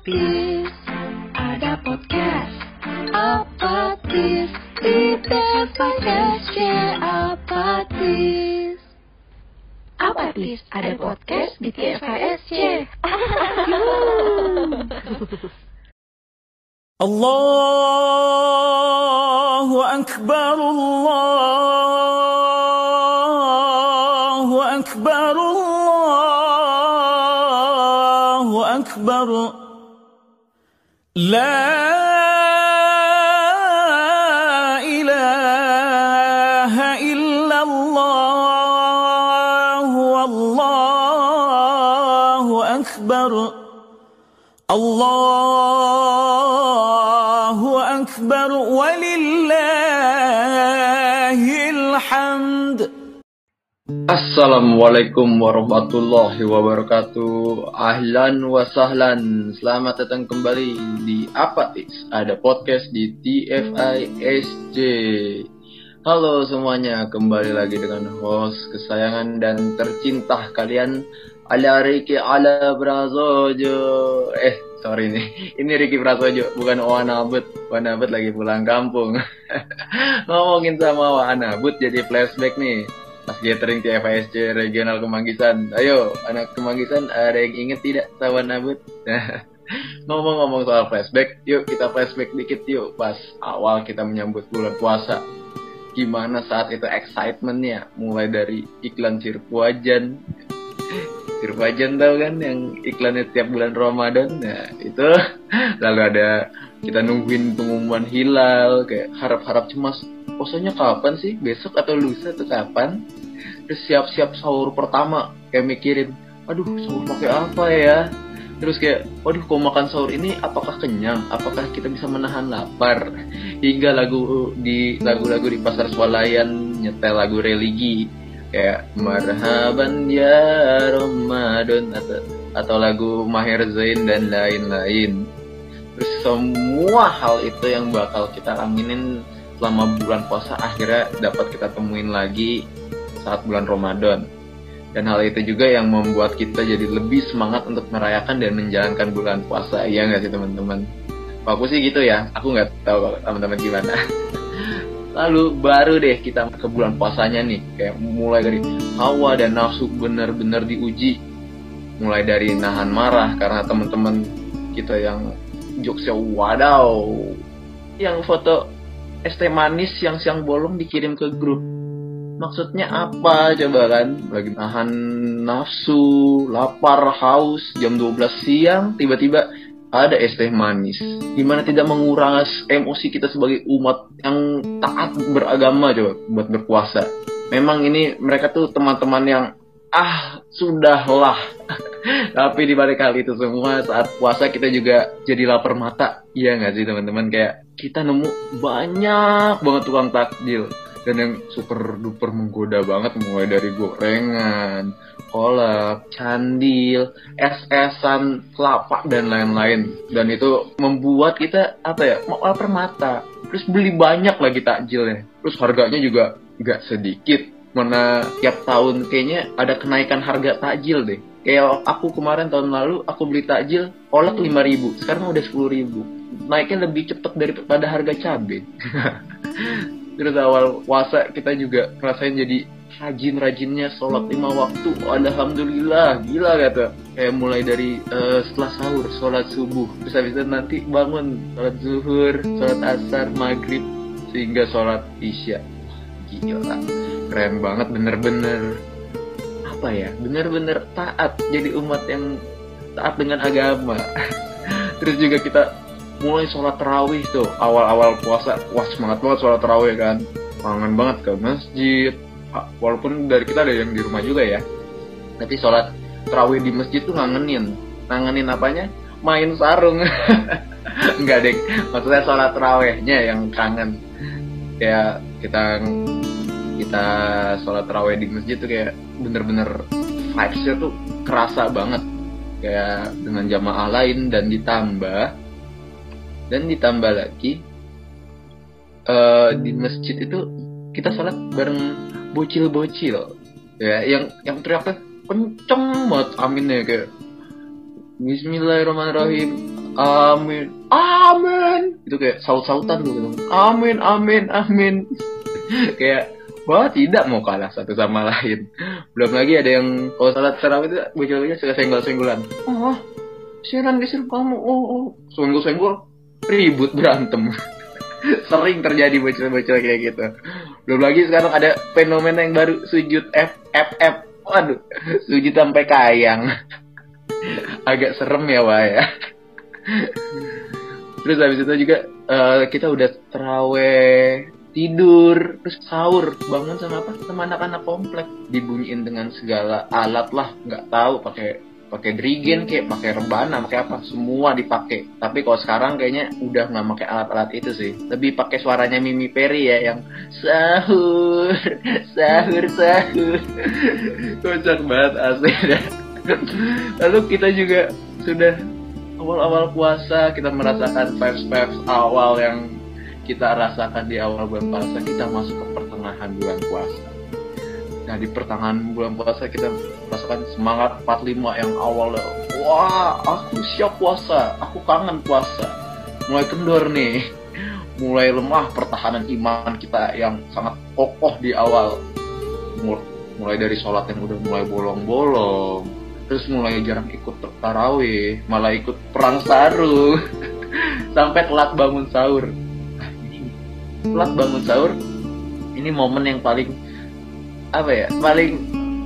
Apatis Ada podcast Apatis Di TFSC Apatis Apatis Ada podcast di TFSC الله أكبر الله أكبر الله أكبر لا إله إلا الله والله أكبر. الله Assalamualaikum warahmatullahi wabarakatuh. Ahlan wa sahlan. Selamat datang kembali di Apatis Ada podcast di TFISJ Halo semuanya Kembali lagi dengan host kesayangan dan tercinta kalian Ala Riki Ala Prasojo. Eh sorry nih. Ini Riki Prasojo bukan Wanabut Wanabut lagi pulang kampung. Ngomongin sama Wanabut jadi flashback nih pas gathering TFSC regional Kemanggisan. Ayo, anak Kemanggisan ada yang inget tidak sama Nabut? Ngomong-ngomong soal flashback, yuk kita flashback dikit yuk pas awal kita menyambut bulan puasa. Gimana saat itu excitementnya, mulai dari iklan Sirpuajan. Sirpuajan tau kan yang iklannya tiap bulan Ramadan, nah itu lalu ada kita nungguin pengumuman hilal, kayak harap-harap cemas puasanya kapan sih? Besok atau lusa atau kapan? Terus siap-siap sahur pertama kayak mikirin, aduh sahur pakai apa ya? Terus kayak, waduh kok makan sahur ini apakah kenyang? Apakah kita bisa menahan lapar? Hingga lagu di lagu-lagu di pasar swalayan nyetel lagu religi kayak marhaban ya Ramadan atau atau lagu Maher Zain dan lain-lain. Terus semua hal itu yang bakal kita aminin selama bulan puasa akhirnya dapat kita temuin lagi saat bulan Ramadan. Dan hal itu juga yang membuat kita jadi lebih semangat untuk merayakan dan menjalankan bulan puasa. Iya nggak sih teman-teman? Aku sih gitu ya, aku nggak tahu teman-teman gimana. Lalu baru deh kita ke bulan puasanya nih, kayak mulai dari hawa dan nafsu benar-benar diuji. Mulai dari nahan marah karena teman-teman kita yang jokesnya wadaw, yang foto es teh manis yang siang bolong dikirim ke grup maksudnya apa? Coba kan lagi nahan nafsu lapar haus jam 12 siang tiba-tiba ada es teh manis. Gimana tidak menguras emosi kita sebagai umat yang taat beragama coba buat berpuasa memang ini mereka tuh teman-teman yang ah sudahlah. Tapi di balik hal itu semua saat puasa kita juga jadi lapar mata. Iya nggak sih teman-teman? Kayak kita nemu banyak banget tukang takjil dan yang super duper menggoda banget mulai dari gorengan, kolak, candil, es-esan, kelapa dan lain-lain. Dan itu membuat kita apa ya mau lapar mata. Terus beli banyak lagi takjilnya. Terus harganya juga nggak sedikit. Mana tiap tahun kayaknya ada kenaikan harga takjil deh. Kayak aku kemarin tahun lalu aku beli takjil kolak 5000 sekarang udah 10000 naiknya lebih cepet daripada harga cabai terus awal puasa kita juga ngerasain jadi rajin-rajinnya sholat lima waktu. Alhamdulillah gila kata. Kayak mulai dari uh, setelah sahur sholat subuh. Terus habis itu nanti bangun sholat zuhur sholat asar maghrib sehingga sholat isya. Gila keren banget bener-bener. Apa ya? Bener-bener taat. Jadi umat yang taat dengan agama. Terus juga kita mulai sholat terawih tuh. Awal-awal puasa wah semangat banget sholat terawih kan. Kangen banget ke masjid. Walaupun dari kita ada yang di rumah juga ya. Tapi sholat terawih di masjid tuh ngangenin. Ngangenin apanya? Main sarung. Enggak deh maksudnya sholat terawihnya yang kangen. Kayak kita kita sholat terawih di masjid tuh kayak bener-bener vibesnya tuh kerasa banget. Kayak dengan jamaah lain dan ditambah dan ditambah lagi uh, di masjid itu kita sholat bareng bocil-bocil. Ya yang yang teriaknya kenceng banget aminnya kayak Bismillahirrahmanirrahim amin amin. Itu kayak saut-sautan tuh gitu. amin amin amin. Kayak wah tidak mau kalah satu sama lain. Belum lagi ada yang kalau salat tarawih itu bocah-bocah suka senggol-senggolan. Oh siaran geser kamu oh oh. Senggol-senggol ribut berantem. Sering terjadi bocah-bocah kayak gitu. Belum lagi sekarang ada fenomena yang baru sujud F F F. Waduh sujud sampai kayang. Agak serem ya wah ya. Terus habis itu juga eh, kita udah teraweh tidur terus sahur bangun sama apa? Sama anak-anak komplek. Dibunyiin dengan segala alat lah nggak tahu pakai pakai drigen kayak pakai rebana pakai apa semua dipakai. Tapi kalau sekarang kayaknya udah nggak pakai alat-alat itu sih. Lebih pakai suaranya Mimi Perry ya yang sahur sahur sahur. Kocak banget asli. Dah. lalu kita juga sudah awal-awal puasa kita merasakan vibes-vibes awal yang kita rasakan di awal bulan puasa kita masuk ke pertengahan bulan puasa nah di pertengahan bulan puasa kita merasakan semangat 45 yang awal wah aku siap puasa. Aku kangen puasa. Mulai kendor nih. Mulai lemah pertahanan iman kita yang sangat kokoh di awal. Mul- mulai dari sholat yang udah mulai bolong-bolong. Terus mulai jarang ikut tarawih malah ikut perang sarung sampai telat bangun sahur. Nah, telat bangun sahur ini momen yang paling apa ya? Paling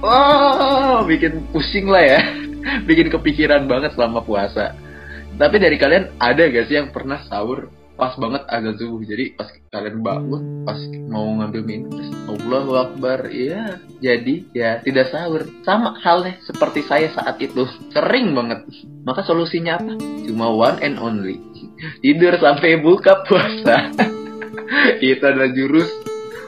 wah bikin pusing lah ya. Bikin kepikiran banget selama puasa. Tapi dari kalian ada gak sih yang pernah sahur pas banget azan subuh? Jadi pas kalian bangun pas mau ngambil minum terus Allahu Akbar ya jadi ya tidak sahur. Sama halnya seperti saya saat itu. Sering banget. Maka solusinya apa? Cuma one and only. Tidur sampai buka puasa. Itu adalah jurus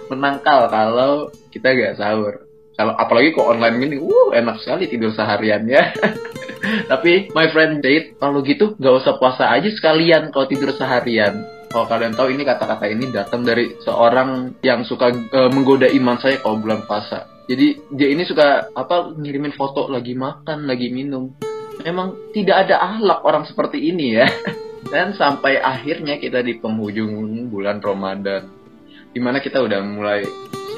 menangkal kalau kita gak sahur. Kalau apalagi kok online gini uh enak sekali tidur seharian ya. Tapi my friend Date kalau gitu gak usah puasa aja sekalian kalau tidur seharian. Kalau kalian tahu ini kata-kata ini datang dari seorang yang suka eh, menggoda iman saya kalau bulan puasa. Jadi dia ini suka apa ngirimin foto lagi makan lagi minum. Memang tidak ada ahlak orang seperti ini ya. Dan sampai akhirnya kita di penghujung bulan Ramadan di mana kita udah mulai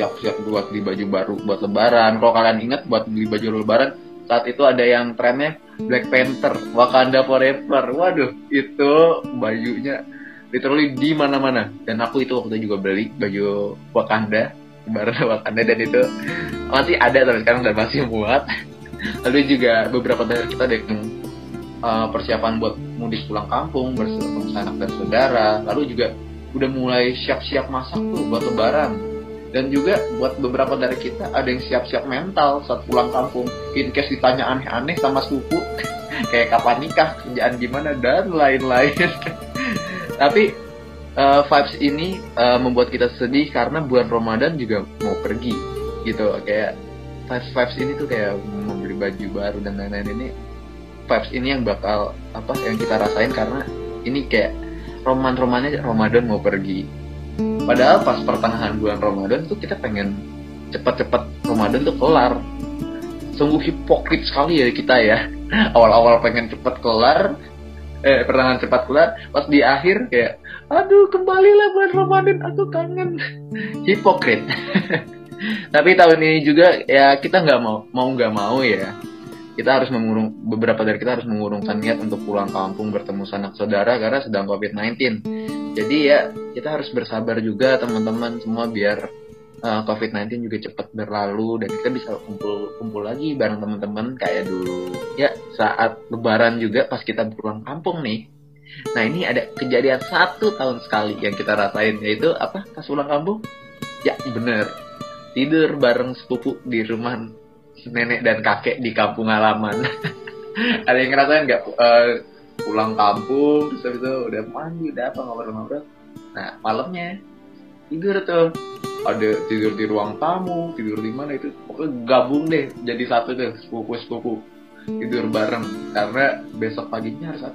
siap-siap buat beli baju baru buat lebaran. Kalau kalian ingat buat beli baju lebaran saat itu ada yang trennya Black Panther Wakanda Forever. Waduh itu bajunya literally di mana-mana. Dan aku itu waktu itu juga beli baju Wakanda lebaran Wakanda dan itu masih ada sampai sekarang dan masih muat. Lalu juga beberapa dari kita ada yang uh, persiapan buat mudik pulang kampung bersama sanak dan saudara. Lalu juga udah mulai siap-siap masak tuh buat lebaran dan juga buat beberapa dari kita ada yang siap-siap mental saat pulang kampung. In case ditanya aneh-aneh sama sepupu kayak kapan nikah kerjaan gimana dan lain-lain. Tapi uh, vibes ini uh, membuat kita sedih karena bulan Ramadan juga mau pergi gitu. Kayak vibes vibes ini tuh kayak mau beli baju baru dan lain-lain. Ini vibes ini yang bakal apa yang kita rasain karena ini kayak roman-romannya Ramadan mau pergi padahal pas pertengahan bulan Ramadan tuh kita pengen cepat-cepat Ramadan tuh kelar. Sungguh hipokrit sekali ya kita ya. Awal-awal pengen cepat kelar eh pertengahan cepat kelar pas di akhir kayak aduh kembalilah bulan Ramadan aku kangen. Hipokrit. Tapi tahun ini juga ya kita nggak mau mau nggak mau ya. Kita harus mengurung beberapa dari kita harus mengurungkan niat untuk pulang kampung bertemu sanak saudara karena sedang COVID-19 jadi ya kita harus bersabar juga teman-teman semua biar uh, COVID-19 juga cepat berlalu dan kita bisa kumpul-kumpul lagi bareng teman-teman kayak dulu. Ya saat lebaran juga pas kita pulang kampung nih. Nah ini ada kejadian satu tahun sekali yang kita rasain yaitu apa? Pas pulang kampung? Ya bener. Tidur bareng sepupu di rumah nenek dan kakek di kampung halaman. Ada yang ngerasain nggak uh, pulang kampung terus habis udah mandi udah apa ngobrol-ngobrol nah malamnya tidur tuh. Ada tidur di ruang tamu tidur di mana itu pokoknya gabung deh jadi satu deh sepupu sepupu. Tidur bareng karena besok paginya harus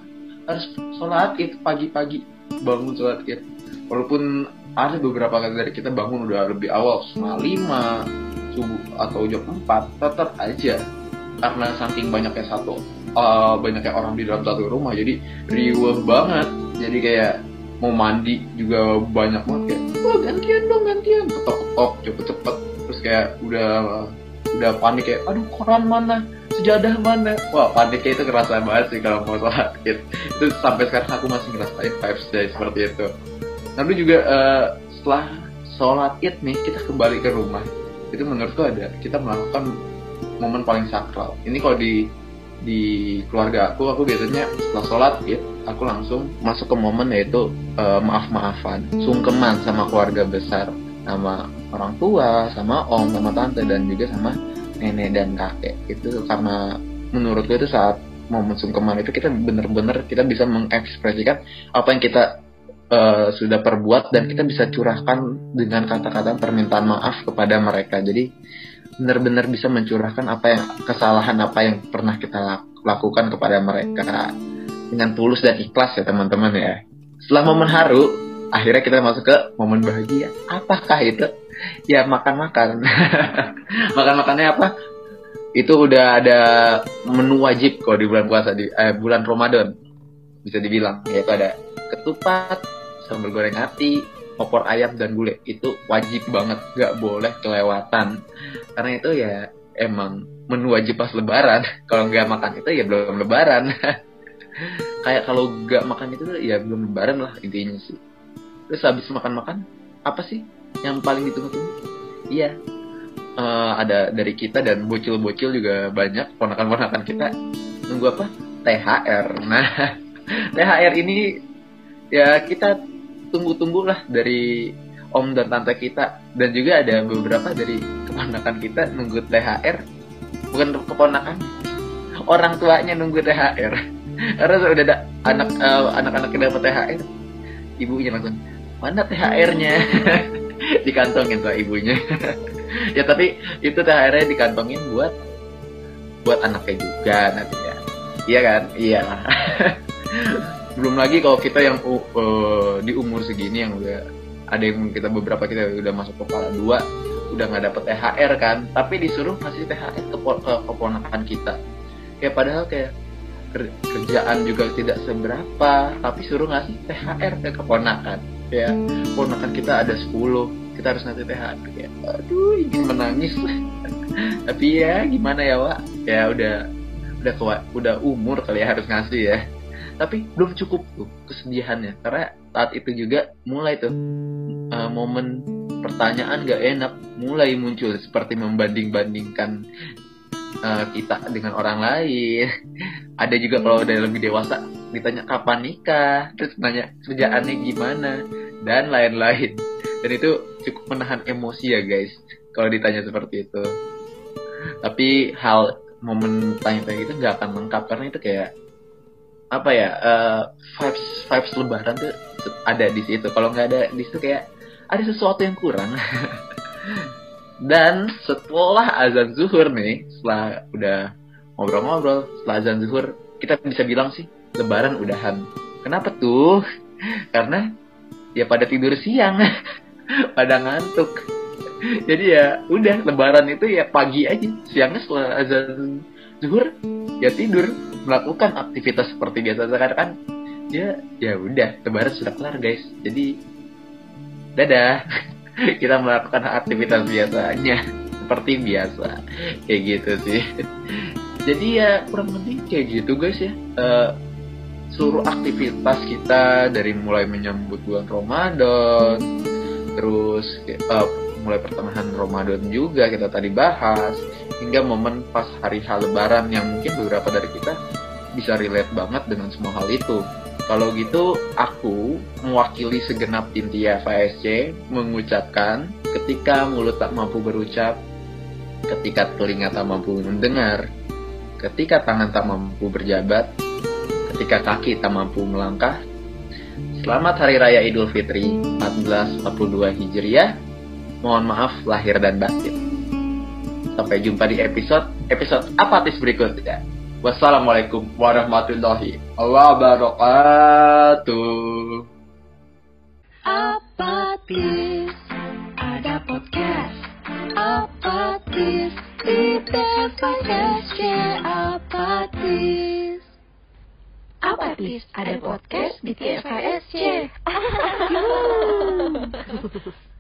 harus sholat id pagi-pagi bangun sholat id. Walaupun ada beberapa kali dari kita bangun udah lebih awal setengah lima subuh atau jam 4 tetap aja. Karena saking banyaknya satu uh, banyaknya orang di dalam satu rumah jadi riuh banget. Jadi kayak mau mandi juga banyak banget kayak wah gantian dong gantian. Ketok ketok cepet cepet terus kayak udah udah panik kayak aduh koran mana? Sejadah mana? Wah paniknya itu kerasa banget sih kalau mau sholat. Id itu sampai sekarang aku masih ngerasain vibes day seperti itu. Lalu juga uh, setelah sholat id nih kita kembali ke rumah. Itu menurutku ada kita melakukan momen paling sakral. Ini kalau di di keluarga aku aku biasanya setelah sholat id aku langsung masuk ke momen yaitu uh, maaf maafan sungkeman sama keluarga besar sama orang tua sama om sama tante dan juga sama nenek dan kakek. Itu karena menurut gue itu saat momen sungkeman itu kita bener-bener kita bisa mengekspresikan apa yang kita uh, sudah perbuat dan kita bisa curahkan dengan kata-kata permintaan maaf kepada mereka. Jadi benar-benar bisa mencurahkan apa yang kesalahan apa yang pernah kita lakukan kepada mereka dengan tulus dan ikhlas ya teman-teman ya. Setelah momen haru akhirnya kita masuk ke momen bahagia. Apakah itu? Ya makan-makan. Makan-makannya apa? Itu udah ada menu wajib kok di bulan puasa di eh, bulan Ramadan bisa dibilang. Yaitu ada ketupat sambal goreng hati opor ayam dan gulai. Itu wajib banget gak boleh kelewatan. Karena itu ya emang menu wajib pas lebaran. Kalau nggak makan itu ya belum lebaran kayak kalau nggak makan itu ya belum lebaran lah intinya sih. Terus habis makan-makan apa sih yang paling ditunggu-tunggu? Iya uh, ada dari kita dan bocil-bocil juga banyak ponakan-ponakan kita. Nunggu apa? THR nah THR ini ya kita tunggu-tunggu lah dari om dan tante kita. Dan juga ada beberapa dari keponakan kita nunggu THR bukan keponakan orang tuanya nunggu THR karena sudah ada anak uh, anak-anak yang dapat THR ibunya langsung mana THR-nya dikantongin sama ibunya. Ya tapi itu THR-nya dikantongin buat buat anaknya juga nantinya iya kan? Iya. Belum lagi kalau kita yang uh, di umur segini yang udah ada yang kita beberapa kita udah masuk kepala dua udah nggak dapet THR kan? Tapi disuruh kasih THR ke, ke keponakan kita. Kayak padahal kayak kerjaan juga tidak seberapa tapi suruh ngasih THR ke keponakan ya. Keponakan kita ada 10 kita harus ngasih THR ya. Aduh ingin menangis. Tapi ya gimana ya Wak? Ya udah udah kuat udah umur kali ya harus ngasih ya. Tapi belum cukup tuh kesedihannya karena saat itu juga mulai tuh uh, momen pertanyaan gak enak mulai muncul seperti membanding-bandingkan uh, kita dengan orang lain ada juga kalau udah lebih dewasa ditanya kapan nikah terus nanya kerjaannya gimana dan lain-lain. Dan itu cukup menahan emosi ya guys kalau ditanya seperti itu. Tapi hal momen tanya-tanya itu nggak akan lengkap karena itu kayak apa ya uh, vibes vibes lebaran tuh ada di situ. Kalau nggak ada di situ kayak ada sesuatu yang kurang. Dan setelah azan zuhur nih setelah udah ngobrol-ngobrol setelah azan zuhur kita bisa bilang sih lebaran udahan. Kenapa tuh? Karena ya pada tidur siang pada ngantuk. Jadi ya udah lebaran itu ya pagi aja. Siangnya setelah azan zuhur ya tidur melakukan aktivitas seperti biasa. Sekarang kan ya ya udah lebaran sudah kelar guys. Jadi dadah. Kita melakukan aktivitas biasanya. Seperti biasa. Kayak gitu sih jadi ya kurang lebih kayak gitu guys ya uh, seluruh aktivitas kita dari mulai menyambut bulan Ramadan terus uh, mulai pertengahan Ramadan juga kita tadi bahas hingga momen pas hari hal lebaran yang mungkin beberapa dari kita bisa relate banget dengan semua hal itu. Kalau gitu, aku mewakili segenap tim TFASC mengucapkan ketika mulut tak mampu berucap, ketika telinga tak mampu mendengar, ketika tangan tak mampu berjabat, ketika kaki tak mampu melangkah. Selamat Hari Raya Idul Fitri 1442 Hijriah. Mohon maaf lahir dan batin. Sampai jumpa di episode episode apatis berikutnya. Wassalamualaikum warahmatullahi wabarakatuh. Apatis, Apatis, ada podcast di TFISC.